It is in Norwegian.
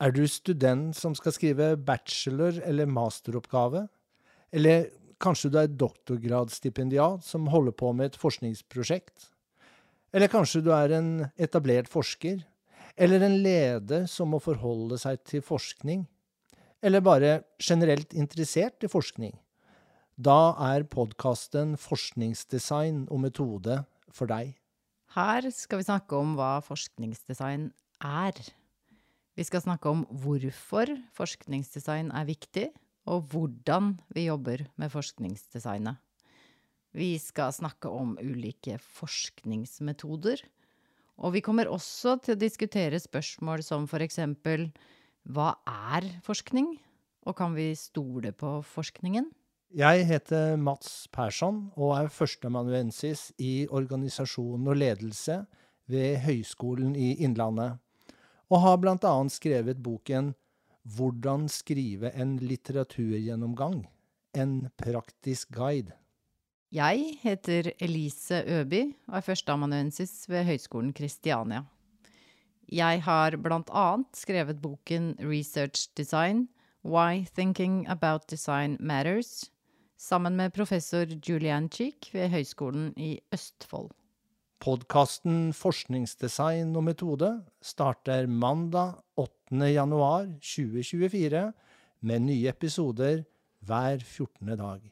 Er du student som skal skrive bachelor- eller masteroppgave? Eller kanskje du er doktorgradsstipendiat som holder på med et forskningsprosjekt? Eller kanskje du er en etablert forsker? Eller en leder som må forholde seg til forskning? Eller bare generelt interessert i forskning? Da er podkasten Forskningsdesign og metode for deg. Her skal vi snakke om hva forskningsdesign er. Vi skal snakke om hvorfor forskningsdesign er viktig, og hvordan vi jobber med forskningsdesignet. Vi skal snakke om ulike forskningsmetoder. Og vi kommer også til å diskutere spørsmål som eksempel hva er forskning, og kan vi stole på forskningen? Jeg heter Mats Persson og er førsteamanuensis i organisasjon og ledelse ved Høgskolen i Innlandet, og har annet skrevet boken Hvordan skrive en litteraturgjennomgang. En praktisk guide. Jeg heter Elise Øby og er førsteamanuensis ved Høgskolen Kristiania. Jeg har blant annet skrevet boken Research Design Why Thinking About Design Matters sammen med professor Julian Cheek ved Høgskolen i Østfold. Podkasten Forskningsdesign og metode starter mandag 8. januar 2024 med nye episoder hver 14. dag.